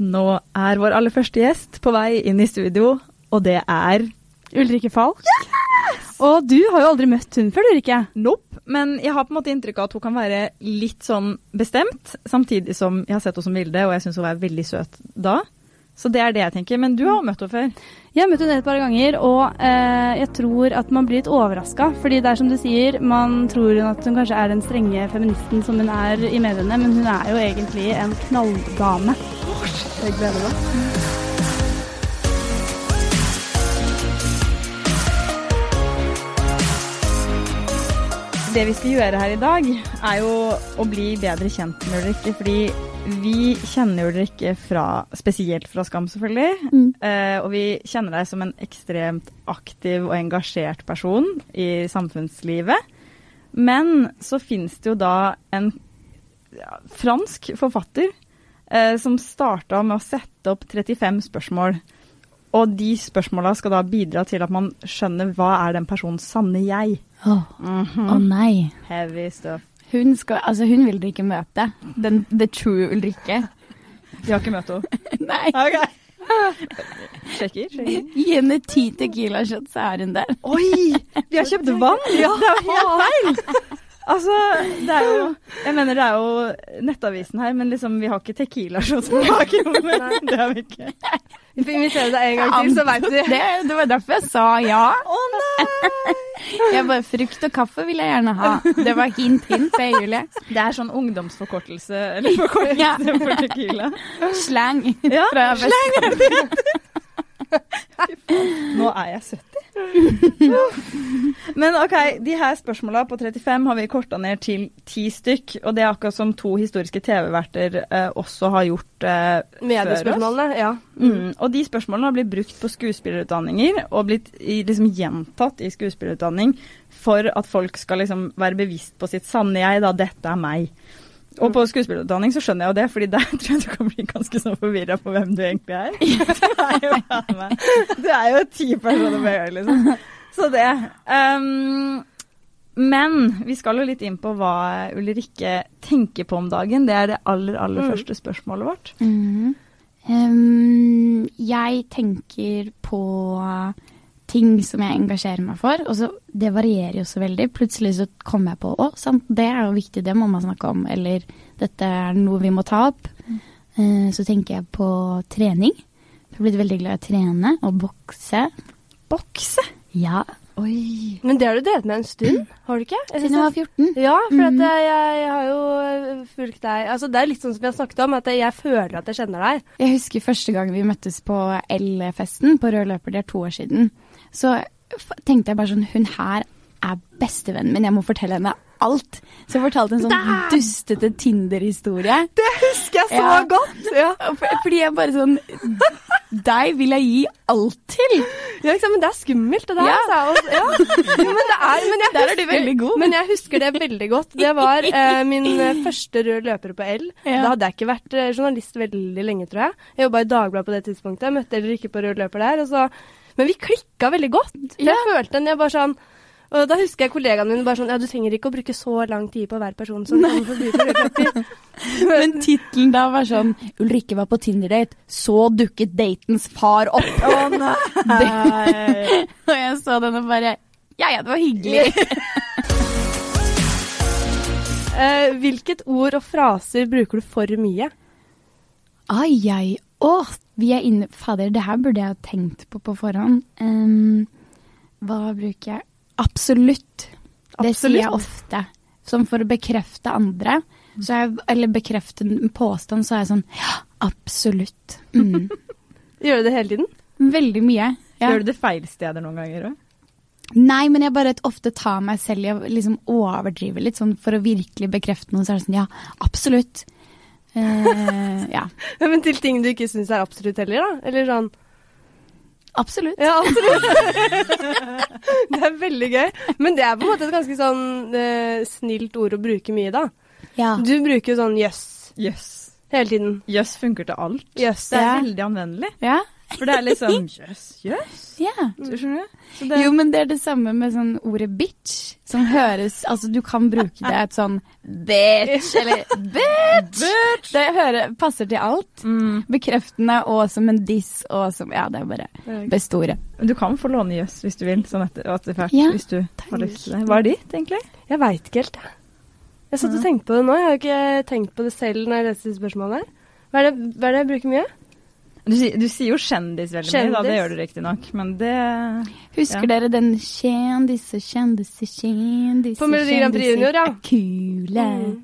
Nå er vår aller første gjest på vei inn i studio, og det er Ulrikke Falk. Og du har jo aldri møtt hun før, Ulrikke. Nope. Men jeg har på en måte inntrykk av at hun kan være litt sånn bestemt, samtidig som jeg har sett henne som Vilde, og jeg syns hun er veldig søt da. Så det er det jeg tenker. Men du har møtt henne før. Jeg har møtt henne et par ganger, og eh, jeg tror at man blir litt overraska. Fordi det er som du sier, man tror hun at hun kanskje er den strenge feministen som hun er i mediene, men hun er jo egentlig en knalldame. Jeg gleder meg. Det vi skal gjøre her i dag, er jo å bli bedre kjent med Ulrikke. Fordi vi kjenner Ulrikke fra, spesielt fra Skam, selvfølgelig. Mm. Eh, og vi kjenner deg som en ekstremt aktiv og engasjert person i samfunnslivet. Men så finnes det jo da en ja, fransk forfatter eh, som starta med å sette opp 35 spørsmål. Og de spørsmåla skal da bidra til at man skjønner hva er den personens sanne jeg. Å Mhm. å nei. Heavy stuff. Hun, skal, altså, hun vil dere ikke møte. Den the true Ulrikke. Vi har ikke møtt henne. Nei. Ok. Sjekker. sjekker. Gi henne ti Tequila shots, så er hun der. Oi! Vi har kjøpt vann! Ja, det er helt feil! Altså, det er jo Jeg mener det er jo Nettavisen her, men liksom vi har ikke Tequila-shots på bakrommet. Det har vi ikke. Vi får invitere deg en gang til, så veit du. Det, det var derfor jeg sa ja. Å nei! Jeg bare Frukt og kaffe vil jeg gjerne ha. Det var hint, hint, det, Julie. Det er sånn ungdomsforkortelse, eller forkortelse Ja. for Tequila. Slang. Ja, fra Vest- Nå er jeg 70. Men OK, de her spørsmåla på 35 har vi korta ned til ti stykk. Og det er akkurat som to historiske TV-verter eh, også har gjort eh, før oss. Mediespørsmålene, ja. Mm. Og de spørsmålene har blitt brukt på skuespillerutdanninger og blitt i, liksom gjentatt i skuespillerutdanning for at folk skal liksom være bevisst på sitt sanne jeg, da dette er meg. Og på skuespillerutdanning så skjønner jeg jo det, fordi der tror jeg du kan bli ganske sånn forvirra på hvem du egentlig er. Du er jo, du er jo ti personer på en gang, liksom. Så det. Um, men vi skal jo litt inn på hva Ulrikke tenker på om dagen. Det er det aller, aller Mm. første spørsmålet vårt. Mm. Um, jeg tenker på ting som jeg engasjerer meg for. Og så, det varierer jo så veldig. Plutselig så kommer jeg på å, sant, det er jo viktig, det må man snakke om. Eller dette er noe vi må ta opp. Eh, så tenker jeg på trening. Jeg har blitt veldig glad i å trene og bokse. Bokse? Ja, Oi. Men det har du drevet med en stund, har du ikke? Siden jeg var 14. Ja, for at Mhm. jeg, jeg har jo øh, fulgt deg Altså, Det er litt sånn som vi har snakket om, at jeg føler at jeg kjenner deg. Jeg husker første gang vi møttes på L-festen på Rød løper, det er to år siden. Så tenkte jeg bare sånn, hun her er bestevennen min, jeg må fortelle henne alt. Så jeg fortalte en sånn dustete Tinder-historie. Det husker jeg så Ja. godt! Ja. Fordi jeg bare sånn, deg vil jeg gi alt til. ja, sant? Men det er skummelt, det der. Ja. Altså. Ja. Men det er, men jeg Der er du veldig god. Men jeg husker det veldig godt. Det var eh, min eh, første rød løper på L. Da hadde jeg ikke vært eh, journalist veldig lenge, tror jeg. Jeg jobba i Dagbladet på det tidspunktet. Møtte heller ikke på rød løper der. Og så, men vi klikka veldig godt. Jeg Jeg følte den, jeg bare sånn og da husker jeg kollegaene mine bare sånn Ja, du trenger ikke å bruke så lang tid på hver person som kommer forbi på. Men tittelen da var sånn, Ulrikke var på Tinder-date, så dukket datens far opp. Å nei! Og jeg så den og bare, ja ja, det var hyggelig. uh, hvilket ord og fraser bruker du for mye? Ai, ai, åh, vi er inne Fader, det her burde jeg ha tenkt på på forhånd. Um, hva bruker jeg? Absolutt. Det sier jeg ofte. Som for å bekrefte andre. Så jeg, eller bekrefte en påstand, så er jeg sånn Ja, absolutt. Mm. Gjør du det hele tiden? Veldig mye. Ja. Gjør du det feil steder noen ganger òg? Nei, men jeg bare ofte tar meg selv i å liksom overdrive litt, sånn for å virkelig bekrefte noe. Så er det sånn ja, absolutt. Eh, ja. Ja, men til ting du ikke syns er absolutt heller, da? Eller sånn Absolutt. Ja, absolutt. det er veldig gøy. Men det er på en måte et ganske sånn eh, snilt ord å bruke mye, da. Ja. Du bruker jo sånn jøss Jøss. hele tiden. Jøss funker til alt. Yes, Det er Ja. veldig anvendelig. ja. For det er liksom Jøss, jøss. Ja. Du skjønner? Så det, Jo, men det er det samme med sånn ordet bitch, som høres Altså, du kan bruke det et sånn bitch, eller bitch. Det hører, passer til alt. mm, Bekreftende og som en diss og som Ja, det er bare bestore. du kan få låne jøss hvis du vil, sånn etter, etter hvert. Ja, hvis du har lyst til det. Hva er ditt, egentlig? Jeg veit ikke helt, jeg. Jeg satt og tenkte på det nå. Jeg har ikke tenkt på det selv når jeg leste spørsmålene. her. Hva er, det, hva er det jeg bruker mye? Du, du sier jo kjendis veldig mye, da. Det gjør du riktignok. Men det Husker Ja. dere den kjendis og kjendis og kjendis På Melodi Grand Prix Junior, ja. Kule. Mm.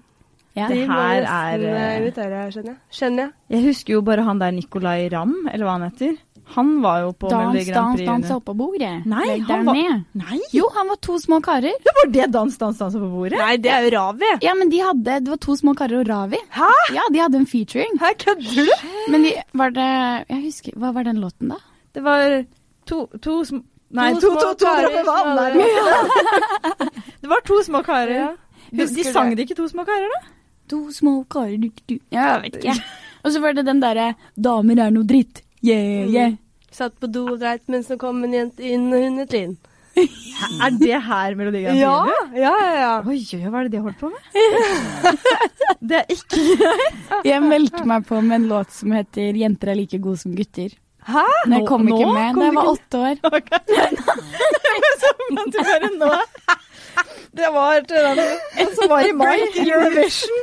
Ja. Det her er, eh, eh, invitere her, skjønner jeg. Skjønner jeg. Jeg husker jo bare han der Nicolay Ramm, eller hva han heter. Han var jo på Melodi Dans, Prix. dans, dans, dans oppå bordet. Nei, Legg han var- Nei! Jo, han var to små karer. Det var det Dans, dans, dans oppå bordet? Nei, det er jo Ravi. Ja, men de hadde Det var to små karer og Ravi. Hæ? Ja, de hadde en featuring. Hæ, kødder du? Men de, var det Jeg husker Hva var den låten, da? Det var to, to små Nei, To to, to, to, dråper vann! det var to små karer. Ja. De, de sang det. ikke to små karer, da? To små karer du, du. Ja, Jeg vet ikke. Og så var det den derre 'Damer er noe dritt'. Yeah, yeah. Satt på do og dreit mens det kom en jente inn og hun et lyn. Er det her Melodi Grand Prix? Ja, ja, ja. ja. Oi, oi, hva er det de holdt på med? det er ikke greit. Jeg meldte meg på med en låt som heter 'Jenter er like gode som gutter'. Hæ? Men jeg kom nå ikke med kom da jeg var åtte år. Okay. Som at du bare nå Det var den, som var i mai, Eurovision.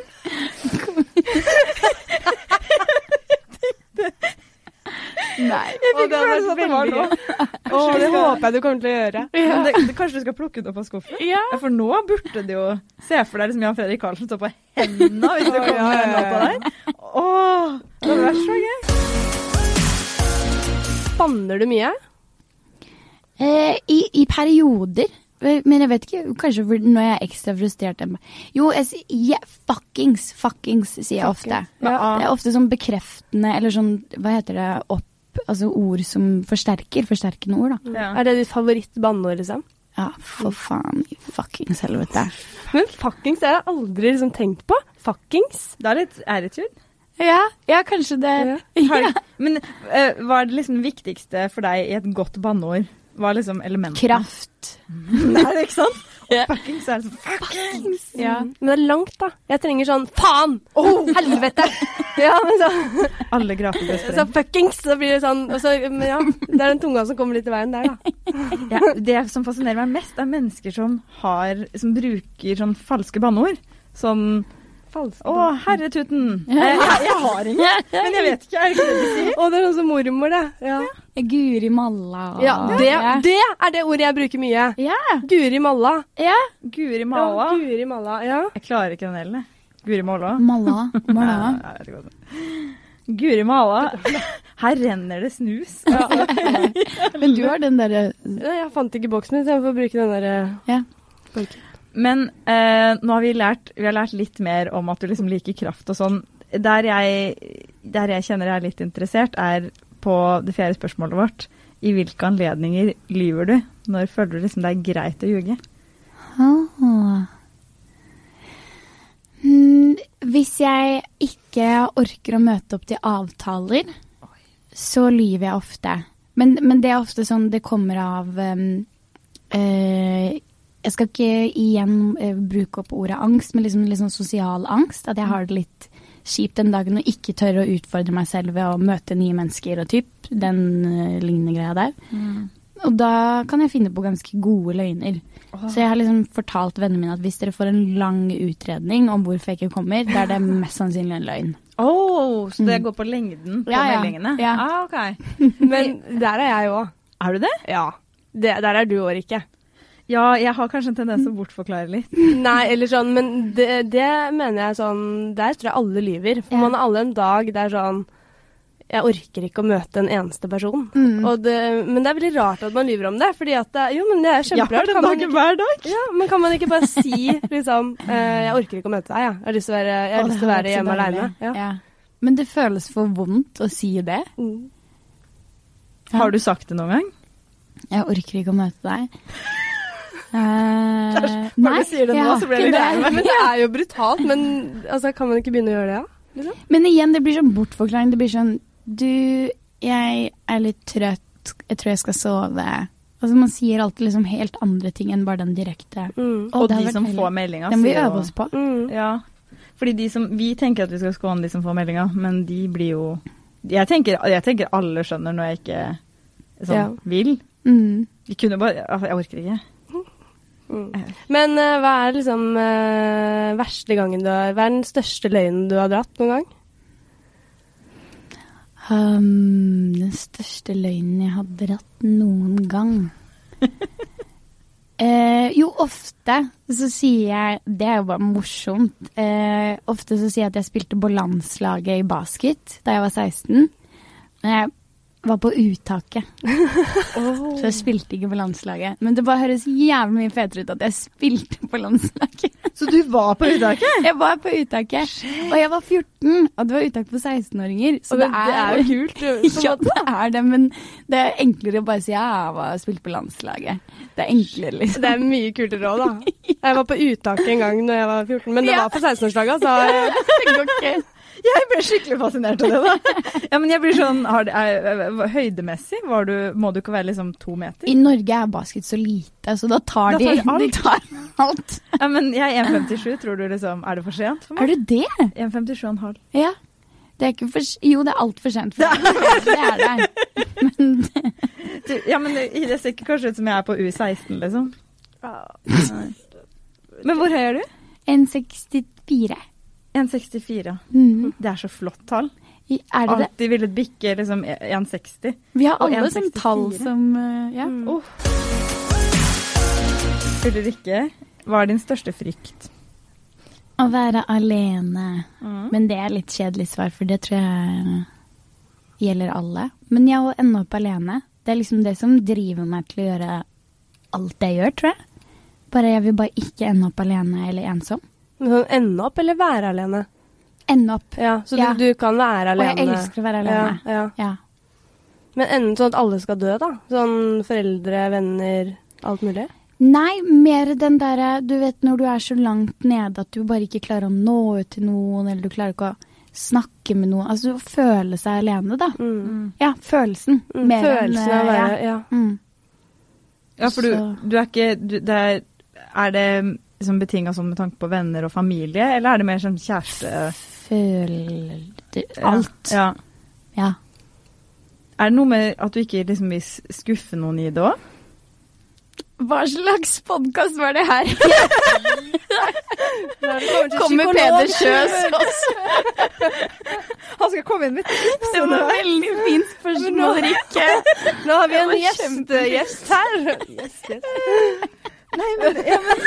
Nei. Jeg fikk det følelsen at det var nå. Å, det håper jeg du kommer til å gjøre. Men det, det, kanskje du skal plukke det opp av skuffen? Ja. Ja, For nå burde du jo se for deg liksom Jan Fredrik Karlsen stå på hendene hvis du kommer ja, med den ja, låta der. Åh, det hadde vært så gøy. Banner du mye? Eh, i, I perioder. Eh, Men jeg vet ikke, kanskje når jeg er ekstra frustrert. Jo, jeg sier yeah, fuckings. Fuckings sier jeg ofte. Ja. Det er ofte sånn bekreftende, eller sånn, hva heter det, opp Altså ord som forsterker. Forsterkende ord, da. Ja. Er det ditt favoritt-banneord, liksom? Ja, for faen i fuckings helvete. Men fuckings det har jeg aldri liksom tenkt på. Fuckings. Det er litt attitude. Ja, ja kanskje det. Ja. men uh, hva er det liksom viktigste for deg i et godt banneord? Hva er liksom elementet? Kraft. Nei, ikke sant? Fuckings er sånn fuckings. Ja. Men det er langt, da. Jeg trenger sånn faen! Helvete! ja, men så, Alle grafer så fuckings, så blir det sånn og så, men ja, Det er den tunga som kommer litt i veien der, da. Ja, det som fascinerer meg mest, er mennesker som, har, som bruker sånn falske banneord. Sånn Falsk. Å, herretuten. Eh, jeg, jeg har ingen, men jeg vet ikke. Er det ikke det de sier? Å, det er sånn som mormor, det. Ja. Guri malla. ja det, det er det ordet jeg bruker mye. Ja. Guri malla. ja. Guri Ja, malla. Guri malla, ja. Jeg klarer ikke den heller. Guri malla. Malla. Malla. Ja, jeg vet ikke hva det. Guri malla. Her renner det snus. Men du har den derre Ja, Jeg fant ikke boksen min, så jeg får bruke den der eh, Ja. Men eh, nå har vi lært, vi har lært litt mer om at du liksom liker kraft og sånn. Der jeg, der jeg kjenner jeg er litt interessert, er på det fjerde spørsmålet vårt. I hvilke anledninger lyver du? Når føler du liksom det er greit å ljuge? Ah. Mm, hvis jeg ikke orker å møte opp til avtaler, så lyver jeg ofte. Men, men det er ofte sånn det kommer av um, uh, Jeg skal ikke igjen uh, bruke opp ordet angst, men liksom, liksom sosial angst. At jeg har det litt kjipt den dagen å ikke tørre å utfordre meg selv ved å møte nye mennesker og typ. Den uh, lignende greia der. Og da kan jeg finne på ganske gode løgner. Så jeg har liksom fortalt vennene mine at hvis dere får en lang utredning om hvorfor jeg ikke kommer, da er det mest sannsynlig en løgn. Oh, så det Mm. går på lengden på Ja, ja. meldingene? Ja. Ah, ok. Men der er jeg òg. Er du det? Ja. Det, der er du òg, Rikke. Ja, jeg har kanskje en tendens til å bortforklare litt. Nei, eller sånn, men det, det mener jeg sånn Der tror jeg alle lyver. For Ja. man har alle en dag der sånn Jeg orker ikke å møte en eneste person. Mm. Og det, men det er veldig rart at man lyver om det. Fordi at det, Jo, men det er Jeg har kjemperart. den Kan man dagen ikke, hver dag. ja, men kan man ikke bare si liksom eh, Jeg orker ikke å møte deg, jeg. Jeg har lyst til å være, jeg har lyst til å være hjemme aleine. Ja. Ja. Men det føles for vondt å si det. Mm. Har du sagt det noen gang? Jeg orker ikke å møte deg. Eh, Når du sier det nå, så blir jeg litt lei meg. Men det er jo brutalt. Men altså, kan man ikke begynne å gjøre det, da? Men igjen, det blir sånn bortforklaring. Det blir sånn Du jeg er litt trøtt, jeg tror jeg skal sove. Altså Man sier alltid liksom helt andre ting enn bare den direkte. Mm. Og de som får meldinga, Den må vi øve oss på. Mm. Ja. Fordi de som Vi tenker at vi skal skåne de som får meldinga, men de blir jo Jeg tenker, jeg tenker alle skjønner når jeg ikke sånn Ja. vil. Mm. Vi kunne bare altså, Jeg orker ikke. Mm. Men uh, hva er liksom uh, verste gangen du har Hva er den største løgnen du har dratt noen gang? Um, den største løgnen jeg har dratt noen gang. uh, jo, ofte så sier jeg Det er jo bare morsomt. Ofte så sier jeg at jeg spilte på landslaget i basket da jeg var 16. Men jeg var på uttaket, så jeg spilte ikke på landslaget. Men det bare høres jævlig mye fetere ut at jeg spilte på landslaget. Så du var på uttaket? Jeg var på uttaket, og jeg var 14, og det var uttak for 16-åringer. Så det det, er, jo kult. ja, det er det, men det er enklere å bare si ja, jeg var spilt på landslaget. Det er enklere, liksom. Det er mye kulere òg, da. Jeg var på uttaket en gang når jeg var 14, men det Ja. var på 16-årslaget. Så Det går ikke. Jeg ble skikkelig fascinert av det, da. Ja, men jeg blir sånn har er, Høydemessig var du, må du ikke være liksom to meter? I Norge er basket så lite, så da tar, Da tar de alt. de tar alt. Ja, men jeg er 1,57. Tror du liksom Er det for sent for meg? Er du det? 1,57,5. Ja. Det er ikke for, jo, det er altfor sent for meg. Det er det. Men Du, Ja, men det, det ser ikke kanskje ut som jeg er på U16, liksom. Men hvor høy er du? 1,64. 1,64. Mm. Det er så flott tall. I- Er det? Alltid villet bikke liksom 1,60. Vi har alle sånn 1,64. tall som uh, Ja. Mm. Oh. Ulrikke, hva er din største frykt? Å være alene. Mm. Men det er litt kjedelig svar, for det tror jeg gjelder alle. Men ja, å ende opp alene, det er liksom det som driver meg til å gjøre alt jeg gjør, tror jeg. Bare jeg vil bare ikke ende opp alene eller ensom. Men sånn ende opp eller være alene? Ende opp. Ja, så Ja. Du, du kan være alene. Og jeg elsker å være alene. Ja, ja. Ja. Men enden sånn at alle skal dø, da? Sånn foreldre, venner, alt mulig? Nei, mer den derre Du vet når du er så langt nede at du bare ikke klarer å nå ut til noen, eller du klarer ikke å snakke med noen. Altså å føle seg alene, da. Mm. Ja, følelsen. Mm, Mer enn, Følelsen av å være Ja. ja. Mm. Ja, for du, du er ikke du, det er, er det liksom betinga sånn med tanke på venner og familie, eller er det mer sånn kjæreste... Føler Alt. Ja. Ja. Er det noe med at du ikke liksom vil skuffe noen i det òg? Hva slags podkast var det her? Kommer Kommer Peder Kjøs også? Han skal komme inn med tips! Det var veldig fint spørsmål, Rikke. Nå har vi en gjest, gjest her. Yes, yes. Nei, men, ja, men,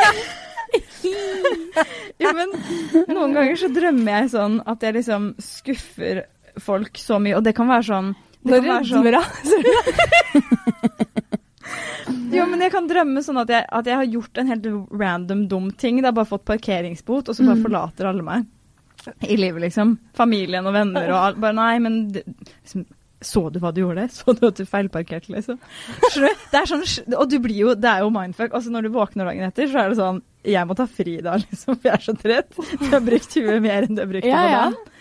ja, men noen ganger så drømmer jeg sånn at jeg liksom skuffer folk så mye, og det kan være sånn det Nå kan være sånn-. Jo, men jeg kan drømme sånn at jeg, at jeg har gjort en helt random dum ting. Det har bare fått parkeringsbot, og så bare Mm. forlater alle meg. I livet, liksom. Familien og venner og alt. Bare nei, men det, liksom, Så du hva du gjorde? Så du at du feilparkerte, liksom? Det er sånn, og du blir jo, det er jo mindfuck. Altså når du våkner dagen etter, så er det sånn Jeg må ta fri da, liksom, for jeg er så trett. Du har brukt huet mer enn du har brukt det Ja, på ja.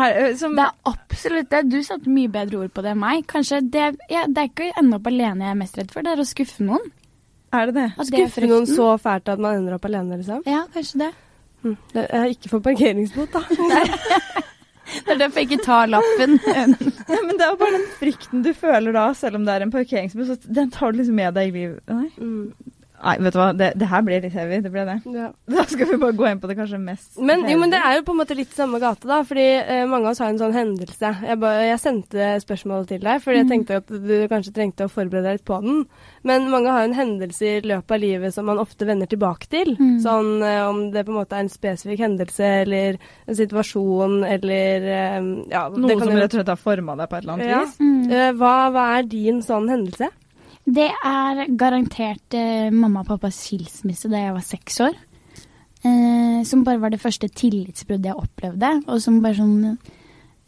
Er, som, Det er absolutt det. Du satte mye bedre ord på det enn meg. Kanskje det, ja, det er ikke å ende opp alene jeg er mest redd for, det er å skuffe noen. er det det? At det Skuffe noen så fælt at man ender opp alene, liksom. Ja, kanskje det. Hm. Det er ikke for parkeringsbot, da. Det er derfor jeg ikke tar lappen. Ja, men det er jo bare den frykten du føler da, selv om det er en parkeringsbuss. Den tar du liksom med deg i livet. Nei, Mm. Nei vet du hva, det, det her blir litt heavy. Det ble det. Ja. Da skal vi bare gå inn på det kanskje mest Men, jo, men det er jo på en måte litt samme gate, da. Fordi eh, mange av oss har en sånn hendelse. Jeg, ba, jeg sendte spørsmålet til deg, fordi jeg Mm. tenkte at du kanskje trengte å forberede deg litt på den. Men mange har jo en hendelse i løpet av livet som man ofte vender tilbake til. Mm. Sånn eh, om det på en måte er en spesifikk hendelse eller en situasjon eller eh, Ja, Noe som rett og slett har forma deg på et eller annet Ja. vis. Mm. Hva, hva er din sånn hendelse? Det er garantert eh, mamma og pappas skilsmisse da jeg var seks år. Eh, som bare var det første tillitsbruddet jeg opplevde, og som bare sånn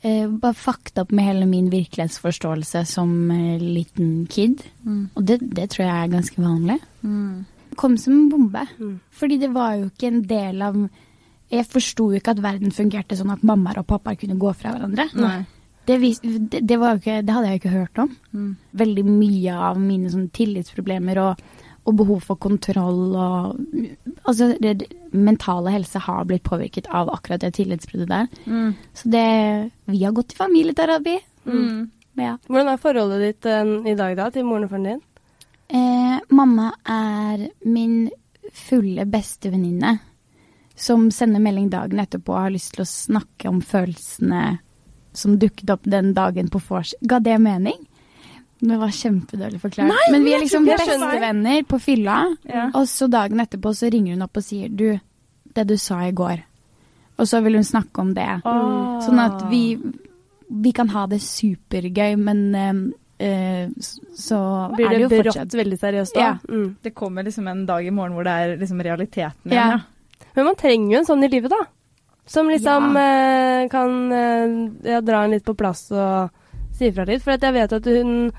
eh, Bare fucket opp med hele min virkelighetsforståelse som eh, liten kid. Mm. Og det, det tror jeg er ganske vanlig. Det kom som en bombe. Mm. Fordi det var jo ikke en del av Jeg forsto jo ikke at verden fungerte sånn at mammaer og pappaer kunne gå fra hverandre. Nei. Det, vis, det, det, ikke, det hadde jeg jo ikke hørt om. Mm. Veldig mye av mine sånn tillitsproblemer og, og behov for kontroll og Altså, det, mentale helse har blitt påvirket av akkurat det tillitsbruddet der. Mm. Så det Vi har gått i familieterapi. Mm. Ja. Hvordan er forholdet ditt eh, i dag da, til moren og faren din? Eh, mamma er min fulle bestevenninne som sender melding dagen etterpå og har lyst til å snakke om følelsene som dukket opp den dagen på vors. Ga det mening? Det var kjempedårlig forklart. Nei, Men vi er liksom bestevenner på fylla, Ja. og så dagen etterpå så ringer hun opp og sier du, det du sa i går. Og så vil hun snakke om det. Oh. Sånn at vi, vi kan ha det supergøy, men eh, eh, så Blir er det, det jo brått fortsatt veldig seriøst da? Ja. Mm. Det kommer liksom en dag i morgen hvor det er liksom realiteten Ja. igjen, ja. Men man trenger jo en sånn i livet, da. Som liksom eh, kan eh, ja, dra en litt på plass og si ifra litt. For jeg vet at hun,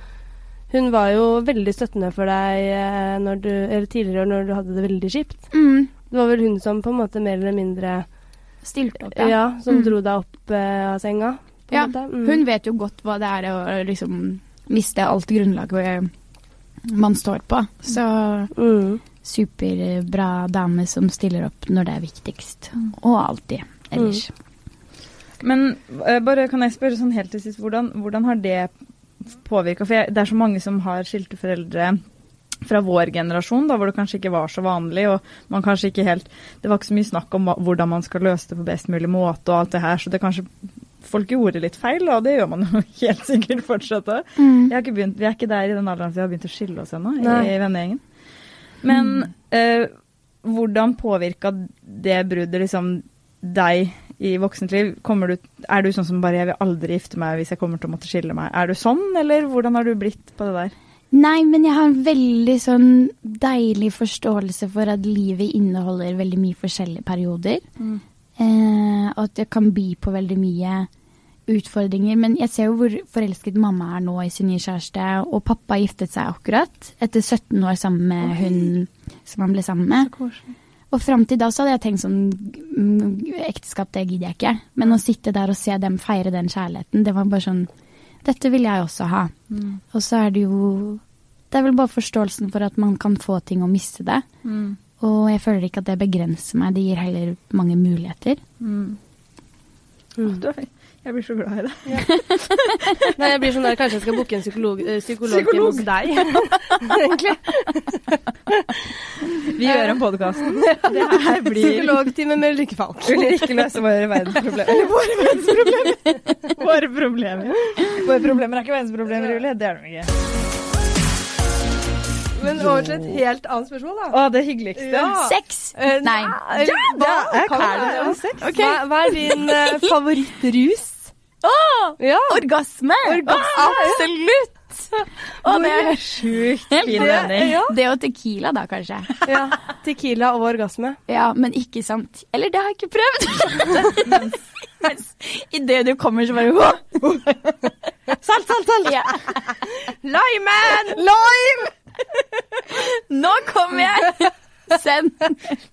hun var jo veldig støttende for deg eh, du, eller tidligere når du hadde det veldig kjipt. mm, Det var vel hun som på en måte mer eller mindre Stilte opp. ja. Ja. som Mm. dro deg opp av senga. Ja. Mm. Hun vet jo godt hva det er å liksom miste alt grunnlaget man står på. Så mm. Superbra dame som stiller opp når det er viktigst. Og alltid ellers. Men uh, bare kan jeg spørre sånn helt til sist, hvordan, hvordan har det påvirka? For jeg, det er så mange som har skilte foreldre fra vår generasjon, da hvor det kanskje ikke var så vanlig, og man kanskje ikke helt Det var ikke så mye snakk om hvordan man skal løse det på best mulig måte og alt det her, så det kanskje Folk gjorde litt feil, og det gjør man jo helt sikkert fortsatt òg. Mm. Vi er ikke der i den alderen at vi har begynt å skille oss ennå i, i vennegjengen. Men eh, hvordan påvirka det bruddet liksom deg i voksent liv? du, er du sånn som bare 'jeg vil aldri gifte meg hvis jeg kommer til å måtte skille meg'? Er du sånn, eller hvordan har du blitt på det der? Nei, men jeg har en veldig sånn deilig forståelse for at livet inneholder veldig mye forskjellige perioder. Eh, og at det kan by på veldig mye utfordringer. Men jeg ser jo hvor forelsket mamma er nå i sin nye kjæreste. Og pappa giftet seg akkurat etter 17 år sammen med hun som han ble sammen med. Og fram til da så hadde jeg tenkt sånn mm, Ekteskap, det gidder jeg ikke. Men å sitte der og se dem feire den kjærligheten, det var bare sånn Dette vil jeg også ha. Og så er det jo Det er vel bare forståelsen for at man kan få ting og miste det. Og jeg føler ikke at det begrenser meg, det gir heller mange muligheter. Mm. Du var fin. Jeg blir så glad i det. Nei, jeg blir sånn der, Kanskje jeg skal booke en psykolog, eh, psykologtime Psykolog? hos deg. Egentlig. Vi gjør om podkasten. Det her blir Psykologtime med Ulrikke Falk. Vil ikke løse våre verdensproblemer. Eller våre verdensproblemer! Våre problemer. Våre problemer er ikke verdensproblemer, Julie. Det er de ikke. Men over til et helt annet spørsmål, da. Å, det hyggeligste. Ja. Sex! Eh, Nei. Ja, Hva? Hva, hva er din eh, favorittrus? Ja. Orgasme! Orgasme, Absolutt! Å, det er Sjukt fin det- mening. Ja. Det og tequila, da, kanskje. ja. Tequila og orgasme. Ja, men ikke sant. Eller det har jeg ikke prøvd. Mens idet du kommer, så bare. Salt, salt, salt! ja. Limen! Lime! Nå kommer jeg! Send.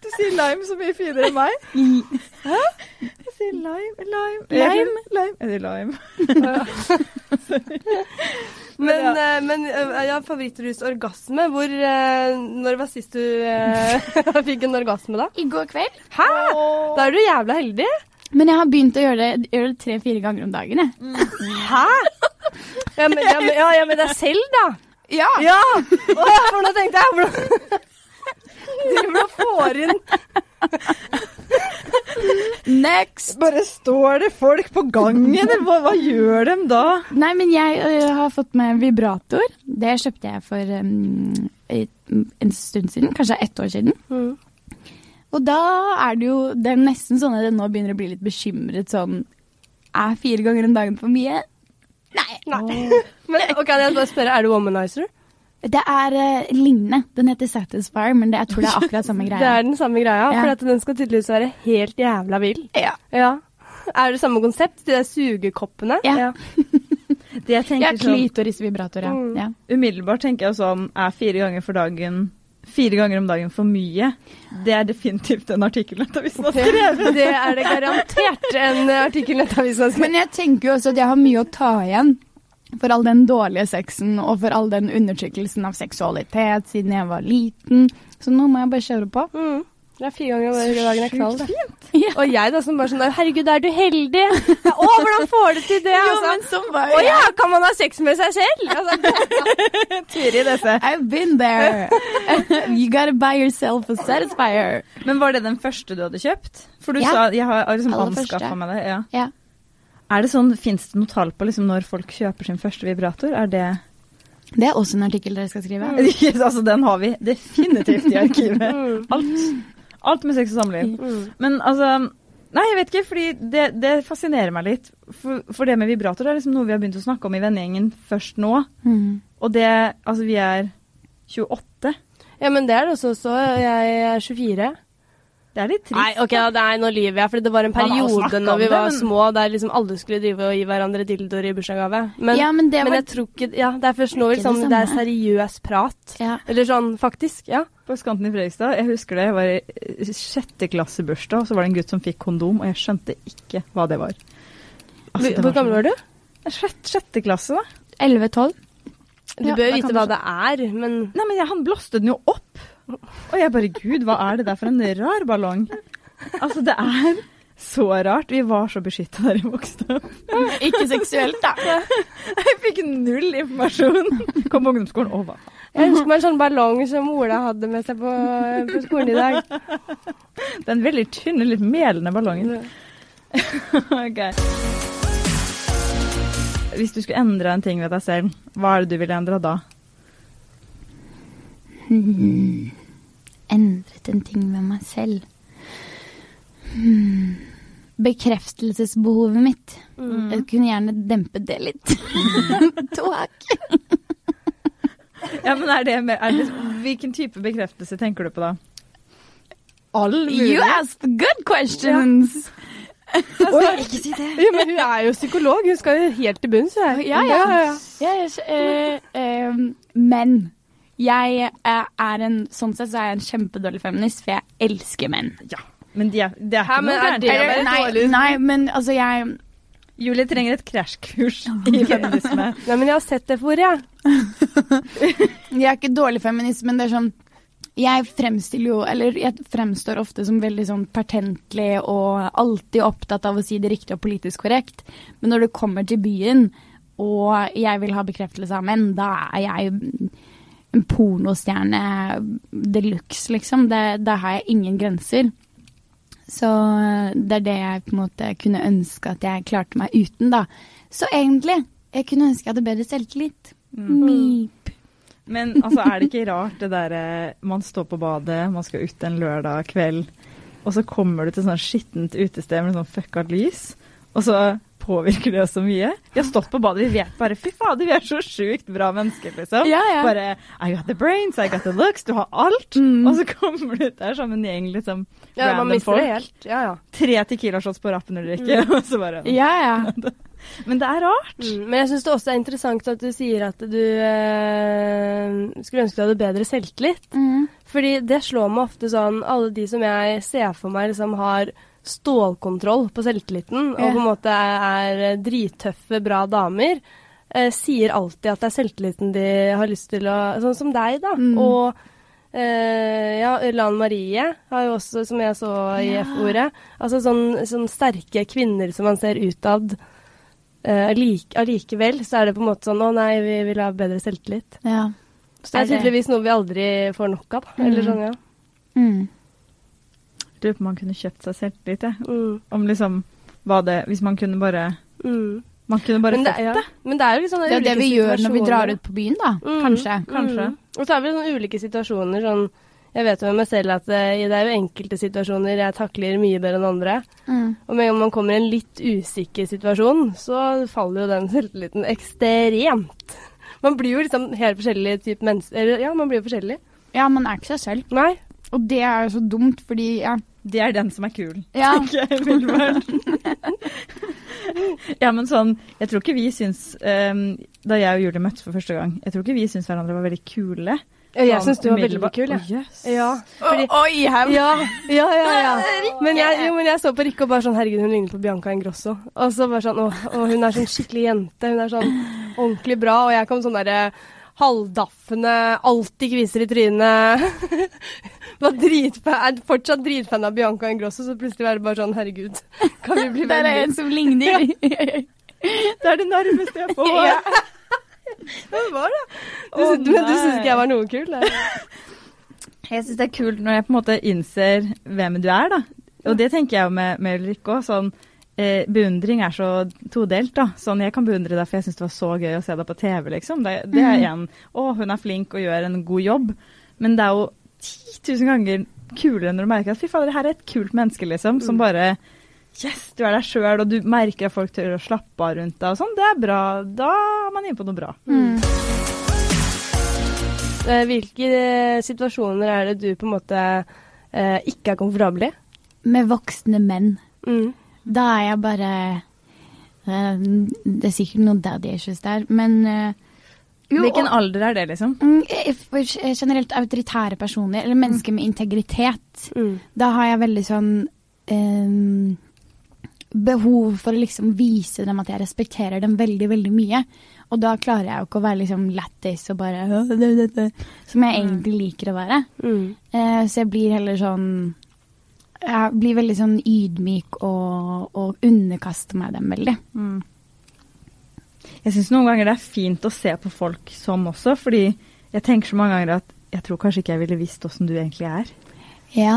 Du sier lime så mye finere enn meg. Hæ? Jeg sier lime, lime Lime? Lime. Er det lime. Men, ja. men eh, ja, favorittrus orgasme. Hvor eh, Når var sist du eh, fikk en orgasme, da? I går kveld. Hæ? Da er du jævla heldig. Men jeg har begynt å gjøre det, tre-fire ganger om dagen. Jeg. Hæ? Ja, men, ja, men, ja, men deg selv, da? Ja. Ja! Ja, for nå tenkte jeg hvordan Driver og får inn Next. Bare står det folk på gangen, hva, hva gjør de da? Nei, men jeg ø, har fått meg vibrator. Det kjøpte jeg for um, en stund siden. Kanskje ett år siden. Mm. Og da er det jo Det er nesten sånn at jeg nå begynner å bli litt bekymret sånn Er fire ganger om dagen for mye? Nei. Men ok, kan jeg bare spørre, er du womanizer? Det er uh, lignende. Den heter Satisfyer, men det, jeg tror det er akkurat samme greia. Det er den samme greia, Ja. for at den skal tydeligvis være helt jævla vill. Ja. Ja. Er det samme konsept? De der sugekoppene? Ja. Det jeg Ja, tenker sånn, klitorisvibrator, ja. Mm. ja. Umiddelbart tenker jeg sånn Er fire ganger for dagen fire ganger om dagen for mye, det er definitivt en artikkel Nettavisen har skrevet. Det er det garantert en artikkel Nettavisen har skrevet. Men jeg tenker jo også at jeg har mye å ta igjen. For all den dårlige sexen og for all den undertrykkelsen av seksualitet siden jeg var liten. Så nå må jeg bare kjøre på. Mm. Det er fire ganger om dagen er knall, Ja. Og jeg da som bare sånn Herregud, er du heldig? Ja, å, hvordan får du til det? Altså. sånn var Å ja, kan man ha sex med seg selv? Altså, Turi dette. I've been there. you gotta buy yourself a satisfier. Men var det den første du hadde kjøpt? For du Ja. sa jeg har liksom anskaffa meg det. Ja. Ja. Er det sånn, Fins det noe tall på liksom når folk kjøper sin første vibrator? Er det Det er også en artikkel dere skal skrive. altså, Den har vi definitivt i arkivet. mm, Alt. Alt med sex og samliv. mm. Men altså Nei, jeg vet ikke, fordi det, det fascinerer meg litt. For, for det med vibrator er liksom noe vi har begynt å snakke om i vennegjengen først nå. Mm. Og det Altså, vi er 28. Ja, men det er det også. også. Jeg er 24. Det er litt trist. Nei, ok, da, nei, nå lyver jeg. For det var en periode når vi det, var men- små der liksom alle skulle drive og gi hverandre dildoer i bursdagsgave. Men, ja, men det men var jeg tror ikke Ja, det er først nå liksom, det det er seriøs prat. ja. Eller sånn, faktisk. Ja. På Skanten i Fredrikstad, jeg husker det, jeg var i sjette klasse bursdag, og så var det en gutt som fikk kondom, og jeg skjønte ikke hva det var. Altså, det Hvor gammel var du? Sjette, sjette klasse, da. 11-12. Du Ja, bør jo vite hva det er, men Nei, men jeg, han blåste den jo opp. Og jeg bare Gud, hva er det der for en rar ballong? Altså, det er så rart. Vi var så beskytta der vi vokste opp. Ikke seksuelt, da. Jeg fikk null informasjon. Kom på ungdomsskolen og hva? jeg ønsker meg en sånn ballong som Ola hadde med seg på, på skolen i dag. Den veldig tynne, litt melende ballongen. Ok. Hvis du skulle endre en ting ved deg selv, hva er det du ville endra da? Hmm. Endret en ting ved meg selv. Hmm. Bekreftelsesbehovet mitt. Mm. Jeg kunne gjerne dempet det litt. Tåk. Ja, men er det med, er det, Hvilken type bekreftelse tenker du på da? All mulig? You asked good questions. Oi, ikke si det! Ja, men hun er jo psykolog. Hun skal jo helt til bunns. hun. Ja, ja. Ja, jeg, eh, eh, men jeg eh, er en Sånn sett så er jeg en kjempedårlig feminist, for jeg elsker menn. Ja, men de er, det er ikke men noe gærent. det å Eller, være nei, dårlig? nei, men altså jeg Julie trenger et krasjkurs i feminisme. Nei, men jeg har sett det for, jeg. Jeg er ikke dårlig feminist, men det er sånn Jeg fremstiller jo Eller jeg fremstår ofte som veldig sånn pertentlig og alltid opptatt av å si det riktige og politisk korrekt. Men når det kommer til byen, og jeg vil ha bekreftelse av menn, da er jeg en pornostjerne de luxe, liksom. Det, der har jeg ingen grenser. Så det er det jeg på en måte kunne ønske at jeg klarte meg uten, da. Så egentlig, jeg kunne ønske jeg hadde bedre selvtillit. Mip. Men altså, er det ikke rart det derre Man står på badet, man skal ut en lørdag kveld, og så kommer du til sånn skittent utested med sånn fucka lys, og så påvirker det oss så mye. Vi har stått på badet, vi vet bare fy fader, vi er så sjukt bra mennesker, liksom. Ja, ja. Bare I got the brains, I got the looks, du har alt. Mm. Og så kommer du ut der som en gjeng liksom Ja, man random folk. det helt. Ja, ja. Tre Tequila-shots på rappen eller ikke, mm. og så bare Ja, ja. Men det er rart. Mm, men jeg syns det også er interessant at du sier at du eh, skulle ønske du hadde bedre selvtillit. Mm. Fordi det slår meg ofte sånn Alle de som jeg ser for meg liksom har stålkontroll på selvtilliten, og på en måte er, er drittøffe, bra damer, eh, sier alltid at det er selvtilliten de har lyst til å Sånn som deg, da. Mm. Og eh, ja, Lan Marie har jo også, som jeg så i Ja. F-ordet Altså sånn, sånn sterke kvinner som man ser utad. Uh, Allikevel så er det på en måte sånn Å nei, vi vil ha bedre selvtillit. ja. Så det er tydeligvis noe vi aldri får nok av. Mm. Eller sånn, ja. Mm. Lurer på om man kunne kjøpt seg selvtillit, jeg. Mm. Om liksom hva det Hvis man kunne bare Mm. Man kunne bare det, fått ja. det. Men det er jo liksom Det er det vi gjør når vi drar ut på byen, da. Mm, Kanskje. kanskje. Mm. Og så er vi sånne ulike situasjoner. sånn Jeg vet jo med meg selv at eh, det er jo enkelte situasjoner jeg takler mye bedre enn andre. Mm. Og med en gang man kommer i en litt usikker situasjon, så faller jo den selvtilliten ekstremt. Man blir jo liksom helt forskjellig type mennesker. Ja, man blir jo forskjellig. Ja, man er ikke seg selv. Nei. Og det er jo så dumt, fordi ja. Det er den som er kul. ja. tenker jeg umiddelbart. ja, men sånn Jeg tror ikke vi syns um, Da jeg og Julie møttes for første gang, jeg tror ikke vi syns hverandre var veldig kule. Ja, jeg Sånn syns du var veldig kul, kul, Ja. Oh, yes. Ja, fordi, Oi, her ja, ja, ja, ja. Men jeg, jo, men jeg så på Rikke og bare sånn Herregud, hun ligner på Bianca Ingrosso. Og så bare sånn å, hun er sånn skikkelig jente. Hun er sånn ordentlig bra. Og jeg kom sånn derre halvdaffende, alltid kviser i trynet. Var dritfan, er fortsatt dritfan av Bianca Ingrosso, så plutselig var det bare sånn Herregud, kan vi bli Der er en som ligner. Det er det nærmeste jeg får. Ja. Det var det. Du, oh, du syns ikke jeg var noe kul? eller? Jeg syns det er kult når jeg på en måte innser hvem du er, da. Og det tenker jeg jo med, med Ulrikke òg. Sånn, eh, beundring er så todelt, da. Sånn, jeg kan beundre deg for jeg syns det var så gøy å se deg på TV, liksom. Det, det er en Å, hun er flink og gjør en god jobb. Men det er jo 10 000 ganger kulere når du merker at fy fader, her er et kult menneske, liksom. Som bare Yes, du er deg sjøl, og du merker at folk tør å slappe av rundt deg og sånn. Det er bra. Da er man inne på noe bra. Mm. Eh, Hvilke eh, situasjoner er det du på en måte eh, ikke er komfortabel i? Med voksne menn. Mm. Da er jeg bare uh, Det er sikkert noen daddy issues der, men uh, jo, Hvilken og- alder er det, liksom? Mm, eh, Generelt autoritære personer, eller mennesker med integritet. Mm. Da har jeg veldig sånn um, behov for å liksom vise dem at jeg respekterer dem veldig, veldig mye. Og da klarer jeg jo ikke å være liksom lættis og bare Som jeg egentlig liker å være. Mm. Uh, så jeg blir heller sånn Jeg blir veldig sånn ydmyk og, og underkaster meg dem veldig. Mm. Jeg syns noen ganger det er fint å se på folk sånn også, fordi jeg tenker så mange ganger at jeg tror kanskje ikke jeg ville visst åssen du egentlig er. Ja.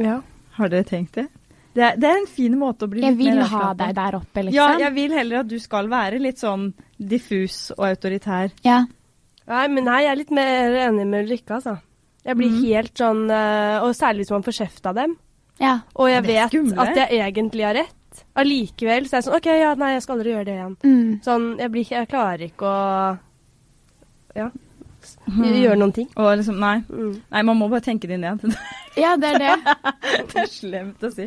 Ja. Har dere tenkt det? Det er, det er en fin måte å bli Jeg litt mer Jeg vil ha deg der oppe, liksom. Ja, jeg vil heller at du skal være litt sånn diffus og autoritær. Ja. Nei, men nei, jeg er litt mer enig med Ulrikke, altså. Jeg blir mm. helt sånn eh, Og særlig hvis man får kjeft av dem. Ja. Og jeg vet skumle. at jeg egentlig har rett. Allikevel så er jeg sånn OK, ja, nei, jeg skal aldri gjøre det igjen. Mm. Sånn, jeg, blir, jeg klarer ikke å ja, Mhm. gjøre noen ting. Og liksom, nei. Mm. Nei, man må bare tenke det ned. ja, det er det. det er slemt å si.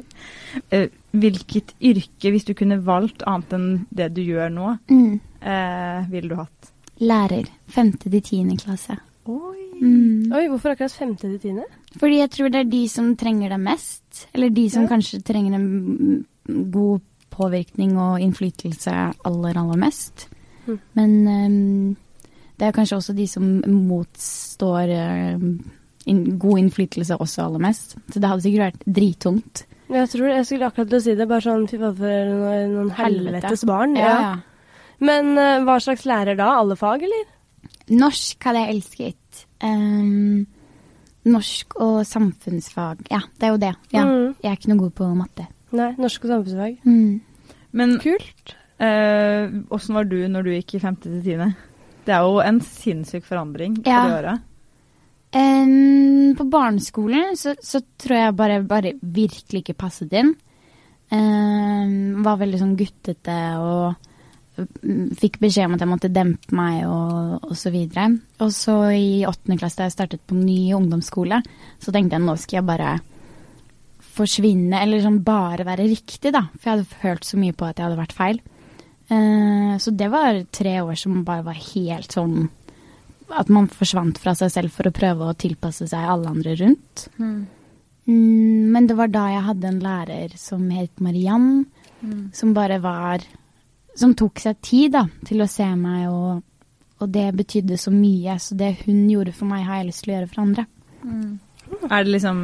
Uh, hvilket yrke, hvis du kunne valgt annet enn det du gjør nå, Mm. uh, ville du hatt? Lærer. Femte til tiende klasse. Oi. Mm. Oi, hvorfor akkurat femte til tiende? Fordi jeg tror det er de som trenger det mest. Eller de som Ja. kanskje trenger en god påvirkning og innflytelse aller, aller mest. Mm. Men um, det er kanskje også de som motstår um, in god innflytelse også aller mest. Så det hadde sikkert vært drittungt. Jeg tror jeg skulle akkurat til å si det. Bare sånn fy faen, for noen, noen helvetes barn. Ja, Ja. ja. Men uh, hva slags lærer da? Alle fag, eller? Norsk hadde jeg elsket. Ehm, norsk og samfunnsfag. Ja, det er jo det. Ja. Mm. Jeg er ikke noe god på matte. Nei, norsk og samfunnsfag. Mm. Men Kult. eh, åssen var du når du gikk i femte til tiende? Det er jo en sinnssyk forandring på Ja. de åra. Em, på barneskolen så, så tror jeg bare, bare virkelig ikke passet inn. Um, var veldig sånn guttete og fikk beskjed om at jeg måtte dempe meg og, og så videre. Og så i åttende klasse da jeg startet på ny ungdomsskole, så tenkte jeg nå skal jeg bare forsvinne, eller sånn bare være riktig, da. For jeg hadde følt så mye på at jeg hadde vært feil. Eh, så det var tre år som bare var helt sånn at man forsvant fra seg selv for å prøve å tilpasse seg alle andre rundt. Mm, men det var da jeg hadde en lærer som het Mariann, som bare var Som tok seg tid da, til å se meg, og, og det betydde så mye. Så det hun gjorde for meg, har jeg lyst til å gjøre for andre. Er det liksom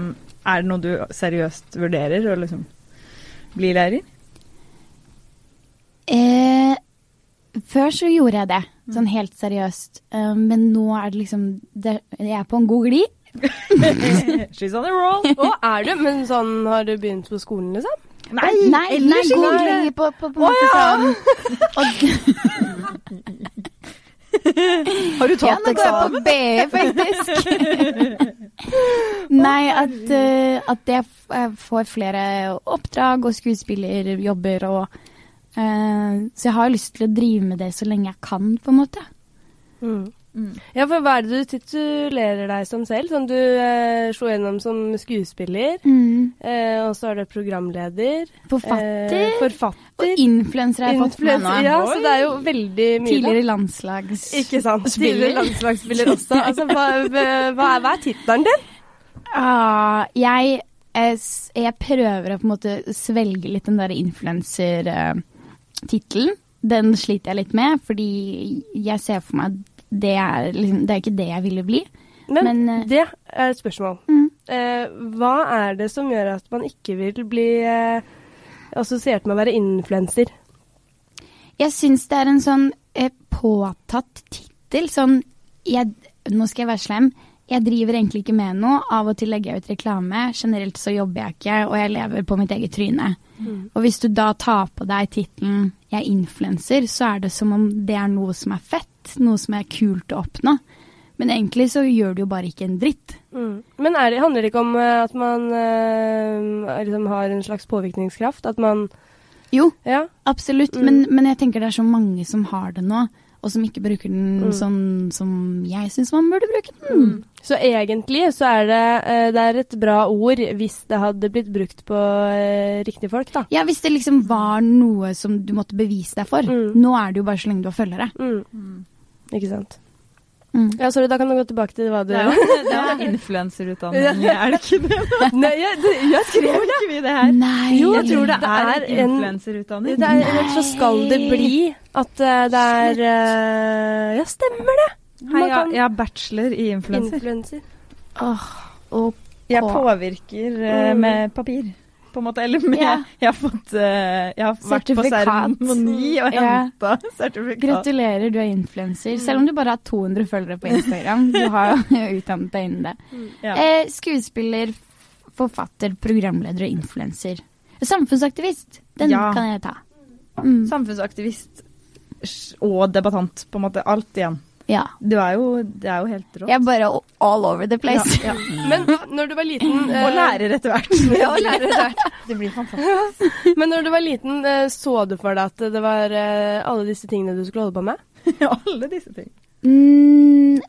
Er det noe du seriøst vurderer å liksom bli lærer? Eh, før så gjorde jeg det, sånn helt seriøst. Uh, men nå er det liksom det, Jeg er på en god glid. She's on a roll. Å, er du? Men sånn, har du begynt på skolen, liksom? Nei, nei, nei god ikke. på, på, på oh, ja. Og, Har du Ja, nå går jeg på BE, faktisk. Nei, at, eh, at jeg får flere oppdrag og skuespillerjobber og uh, Så jeg har lyst til å drive med det så lenge jeg kan, på en måte. Mm. Mm. Ja, for hva er det du titulerer deg som selv? Sånn du eh, slo gjennom som skuespiller, Mm. eh, og så er du programleder. Forfatter. Eh, forfatter. og influenser har jeg fått med nå. Ja, så det er jo veldig mye. Tidligere landslags... Ikke sant. Spiller. Tidligere landslagsspiller også. Altså, hva, hva, er, hva er tittelen din? Ah, jeg, jeg, jeg prøver å på en måte svelge litt den der influenser-tittelen. Den sliter jeg litt med, fordi jeg ser for meg det er, liksom, det er ikke det jeg ville bli. Men, Men, eh, det er et spørsmål. Mm. Eh, hva er det som gjør at man ikke vil bli eh, assosiert med å være influenser? Jeg syns det er en sånn eh, påtatt tittel. Sånn jeg, Nå skal jeg være slem. Jeg driver egentlig ikke med noe. Av og til legger jeg ut reklame. Generelt så jobber jeg ikke, og jeg lever på mitt eget tryne. Og hvis du da tar på deg tittelen 'jeg er influenser', så er det som om det er noe som er fett. Noe som er kult å oppnå. Men egentlig så gjør du jo bare ikke en dritt. Mm. Men er det, handler det ikke om eh, at man eh, liksom har en slags påvirkningskraft? At man Jo, Ja. absolutt. Mm. Men, men jeg tenker det er så mange som har det nå, og som ikke bruker den Mm. sånn som jeg syns man burde bruke den. Så egentlig så er det, eh, det er et bra ord hvis det hadde blitt brukt på eh, riktige folk, da. Ja, hvis det liksom var noe som du måtte bevise deg for. Mm. Nå er det jo bare så lenge du har følgere. Mm. Ikke sant. Mm. Ja, sorry, da kan du gå tilbake til hva du Det det var influenserutdanning, er det ikke det? Nei, jeg, det, jeg skrev Tror ikke vi det her? Nei. Jo, Jeg tror det Det er er influenserutdanning. Det er, Nei. så skal det bli at eh, det er uh, Ja, stemmer det! Hei, jeg, jeg har bachelor i influenser. Influenser. Oh, og Jeg påvirker Mm. med papir, på en måte. Eller med Ja. Jeg har fått uh, Jeg har vært på seremoni og Ja. henta sertifikat. gratulerer, du er influenser. Selv om du bare har 200 følgere på Instagram. Du har jo utdannet deg innen det. Ja. Eh, skuespiller, forfatter, programleder og influenser. Samfunnsaktivist, den Ja. kan jeg ta. Mm. Samfunnsaktivist og debattant, på en måte. Alt igjen. Ja. Du er jo, det er jo helt rått. Jeg er bare all over the place. Ja, ja. Men når du var liten eh, Og lærer etter hvert. Ja, og lærer etter hvert. Det blir fantastisk. Men når du var liten, eh, så du for deg at det var eh, alle disse tingene du skulle holde på med? Alle disse ting. Mm,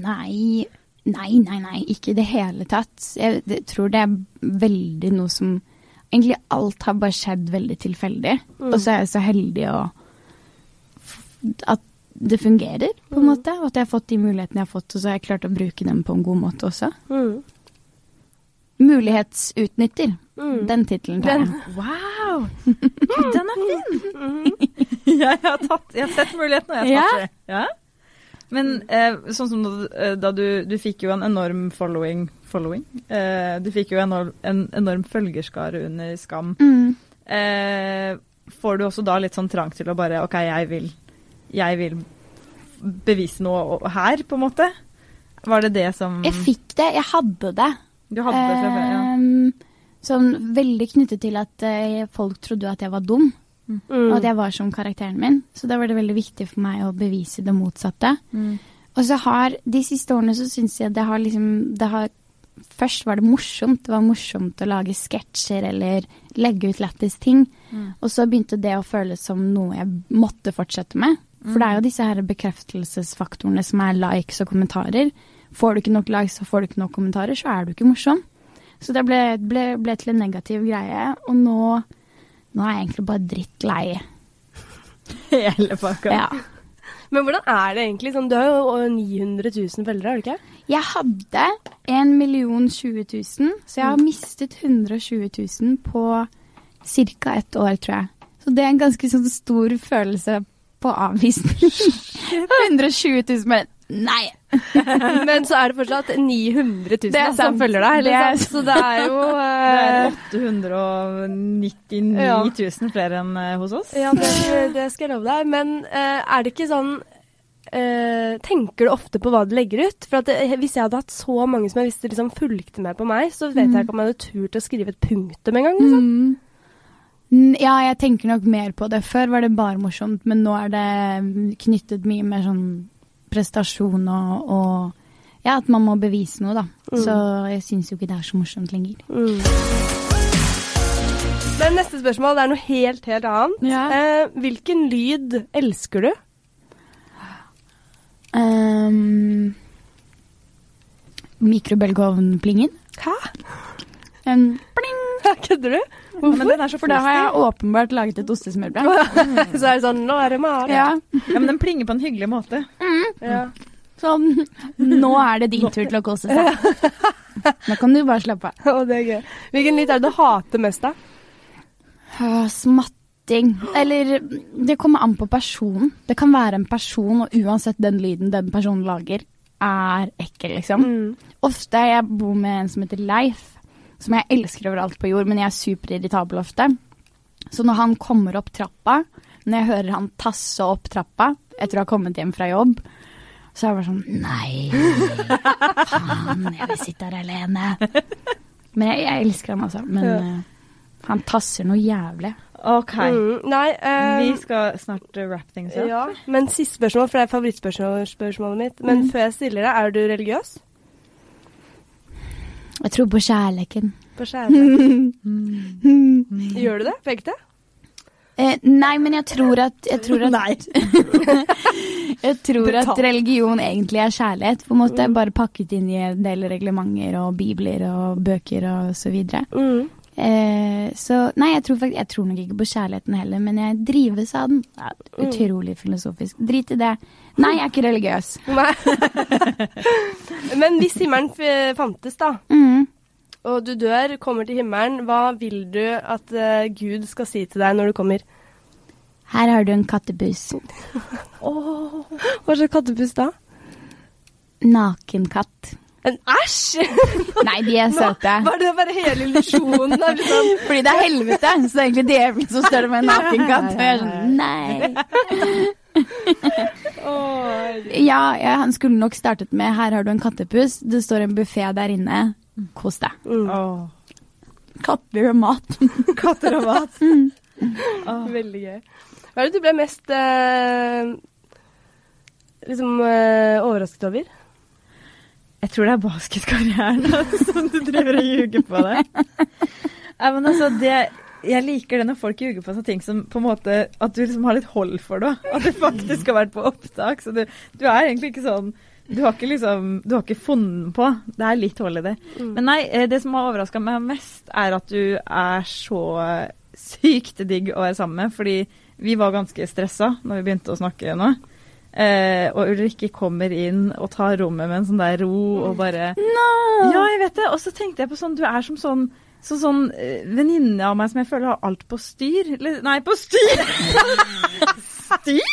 nei. Nei, nei, nei. Ikke i det hele tatt. Jeg det, tror det er veldig noe som Egentlig alt har bare skjedd veldig tilfeldig. Mm. Og så er jeg så heldig å At det fungerer, på en Mm. måte. Og at jeg har fått de mulighetene jeg har fått, og så har jeg klart å bruke dem på en god måte også. Mm. Mulighetsutnytter. Mm. Den tittelen tar jeg. Wow! Den er fin! jeg, har tatt, jeg har sett muligheten, og jeg har tatt det. Ja? Men eh, sånn som da, eh, da du, du fikk jo en enorm following, following. Eh, Du fikk jo en, en enorm følgerskare under Skam. Mm. Eh, får du også da litt sånn trang til å bare OK, jeg vil, jeg vil bevise noe her, på en måte? Var det det som Jeg fikk det. Jeg hadde det. du hadde det fra før? Ja. Ehm, Sånn veldig knyttet til at eh, folk trodde at jeg var dum. Mm. og at jeg var som karakteren min. Så da var det veldig viktig for meg å bevise det motsatte. Mm. Og så har de siste årene så syns jeg det har liksom det har, Først var det morsomt. Det var morsomt å lage sketsjer eller legge ut lættis ting. Mm. Og så begynte det å føles som noe jeg måtte fortsette med. For det er Mm. jo disse her bekreftelsesfaktorene som er likes og kommentarer. Får du ikke nok likes og får du ikke nok kommentarer, så er du ikke morsom. Så det ble, ble, ble til en negativ greie. Og nå, nå er jeg egentlig bare drittlei. Hele pakka. Ja. Men hvordan er det egentlig? Sånn, du har jo 900 000 følgere, har du ikke? Jeg hadde 1 million 20 000, så jeg har mistet 120 000 på ca. ett år, tror jeg. Så det er en ganske sånn stor følelse på avvisning. 120 000, men nei! Men så er det fortsatt 900 000 Det er som følger deg. Det er. Så det er jo Det eh, er 899 Ja. 000 flere enn eh, hos oss. Ja, det, det skal jeg love deg. Men eh, er det ikke sånn eh, Tenker du ofte på hva du legger ut? For det, Hvis jeg hadde hatt så mange som jeg visste liksom fulgte med på meg, så vet jeg ikke om jeg hadde turt å skrive et punktum engang. Liksom. Mm. Ja, jeg tenker nok mer på det. Før var det bare morsomt, men nå er det knyttet mye mer sånn prestasjon og, og ja, at man må bevise noe, da. Mm. Så jeg syns jo ikke det er så morsomt lenger. Mm. Men neste spørsmål er noe helt, helt annet. Ja. Eh, hvilken lyd elsker du? Um, mikrobølgeovnplingen. Hæ? Um, pling! Kødder du? Ja, men den er så For da har jeg åpenbart laget et ostesmørbrød. Så er det sånn Nå er det mat. Ja. Ja, men den plinger på en hyggelig måte. Ja. Sånn Nå er det din tur til å kose seg. Nå kan du bare slappe av. Å, det er gøy. Hvilken lyd er det du hater mest, da? Åh, Smatting. Eller det kommer an på personen. Det kan være en person, og uansett den lyden den personen lager, er ekkel, liksom. Mm. Ofte jeg bor med en som heter Leif, som jeg elsker overalt på jord, men jeg er superirritabel ofte. Så når han kommer opp trappa, når jeg hører han tasse opp trappa etter å ha kommet hjem fra jobb, så er jeg bare sånn Nei, faen, jeg vil sitte her alene. Men jeg, jeg elsker han, altså. Men Ja. uh, han tasser noe jævlig. OK. Mm. Nei, um, Vi skal snart uh, wrap things up. ja. Men siste spørsmål, for det er favorittspørsmålet mitt. Men før jeg stiller det, er du religiøs? Jeg tror på kjærligheten. På kjærlighet? Gjør du det på ekte? Eh, nei, men jeg tror at Jeg tror at, jeg tror at religion egentlig er kjærlighet. På en måte bare pakket inn i en del reglementer og bibler og bøker og så videre. Mm. Eh, så nei, jeg tror, faktisk, jeg tror nok ikke på kjærligheten heller, men jeg drives av den. Ja, utrolig filosofisk. Drit i det. Nei, jeg er ikke religiøs. Men hvis himmelen fantes, da, Mm. og du dør, kommer til himmelen, hva vil du at uh, Gud skal si til deg når du kommer? Her har du en kattebuss. Hva slags kattepuss da? Nakenkatt. En æsj! Nei, de er søte. Var det bare hele illusjonen? Liksom? Fordi det er helvete, så det er egentlig djevelen som står der med en nakenkatt. Og jeg er sånn, nei. Åh, Ja, ja, han skulle nok startet med 'her har du en kattepuss', det står en buffé der inne, kos deg. mm. Oh. Katter og mat. katter og mat. Åh. Veldig gøy. Hva er det du ble mest eh, liksom eh, overrasket over? Jeg tror det er basketkarrieren som du driver og ljuger på det. Nei, men altså, det jeg liker det når folk ljuger på sånne ting som på en måte At du liksom har litt hold for det. At det faktisk har vært på opptak. Så du, du er egentlig ikke sånn Du har ikke liksom Du har ikke funnet på. Det er litt hold i det. Men nei, eh, det som har overraska meg mest, er at du er så sykt digg å være sammen med. Fordi vi var ganske stressa når vi begynte å snakke nå. Eh, og Ulrikke kommer inn og tar rommet med en sånn der ro og bare Ja, jeg vet det. Og så tenkte jeg på sånn Du er som sånn så sånn eh, venninne av meg som jeg føler har alt på styr. Eller, nei, på styr! styr?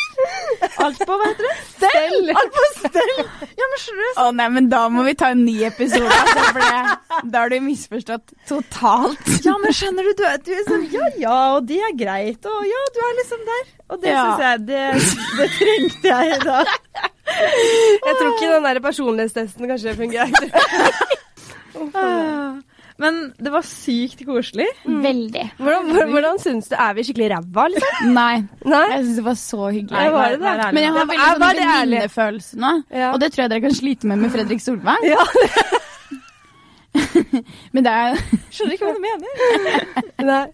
Alt på, hva heter det? Stell! Alt på stell! Ja, men skjønner du? Å nei, men da må vi ta en ny episode, altså, for det, da har du misforstått totalt. Ja, men skjønner du, du du er sånn Ja ja, og det er greit, og ja, du er liksom der. Og det Ja. syns jeg det, det trengte jeg i dag. Jeg tror ikke den der personlighetstesten kanskje fungerer. Ah. Men det var sykt koselig. Veldig. Hvordan, hvordan, hvordan syns du Er vi skikkelig ræva, liksom? Nei, Nei? jeg syns det var så hyggelig. Nei, var det det? Men jeg har veldig sånn venninnefølelse nå, Ja. og det tror jeg dere kan slite med med Fredrik Solvang. Ja. Men det er Skjønner ikke hva du mener. Nei.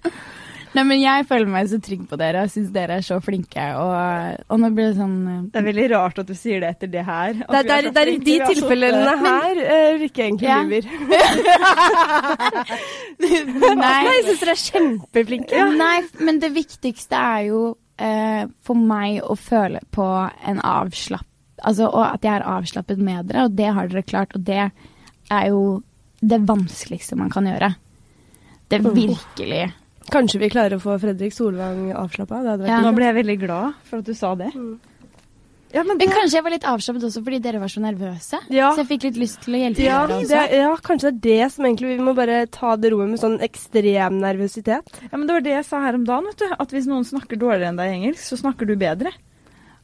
Nei, men jeg føler meg så trygg på dere og syns dere er så flinke, og, og nå blir det sånn Det er veldig rart at du sier det etter det her. Det, det, er, det er i de tilfellene her uh, Rikke egentlig Ja. lyver. Nei. Nei, jeg syns dere er kjempeflinke. Nei, men det viktigste er jo eh, for meg å føle på en avslapp... Altså, og at jeg er avslappet med dere, og det har dere klart. Og det er jo det vanskeligste man kan gjøre. Det er virkelig Kanskje vi klarer å få Fredrik Solvang avslappa. Det Ja. Nå ble jeg veldig glad for at du sa det. Ja, men Men kanskje jeg var litt avslappet også fordi dere var så nervøse. Ja. Så jeg fikk litt lyst til å hjelpe ja, dere også. Det, ja, kanskje det er det som egentlig Vi må bare ta det roet med sånn ekstrem nervøsitet. ja, men det var det jeg sa her om dagen. vet du. At hvis noen snakker dårligere enn deg i engelsk, så snakker du bedre.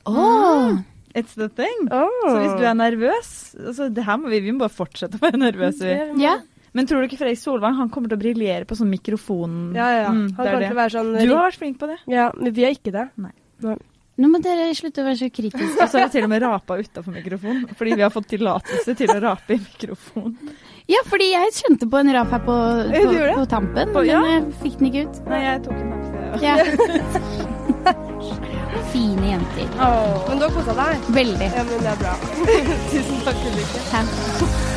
Åh. It's the thing. Oh. Så hvis du er nervøs altså det her må vi, vi må bare fortsette å være nervøse. Vi. Ja. Men tror du ikke Fredrik Solvang han kommer til å briljere på sånn mikrofon? Ja, ja. Mm, Han er kommer det. til å være sånn Du har vært flink på det. Ja, men vi er ikke det. Nå må dere slutte å være så kritiske. Og så har jeg til og med rapa utafor mikrofonen, fordi vi har fått tillatelse til å rape i mikrofon. Ja, fordi jeg skjønte på en rap her på, på, på tampen, På- men jeg fikk den ikke ut. Nei, jeg tok den nap. Ja. Fine jenter. Men du har kosa deg? Veldig. Ja, men det er bra. Tusen takk, Ulrikke.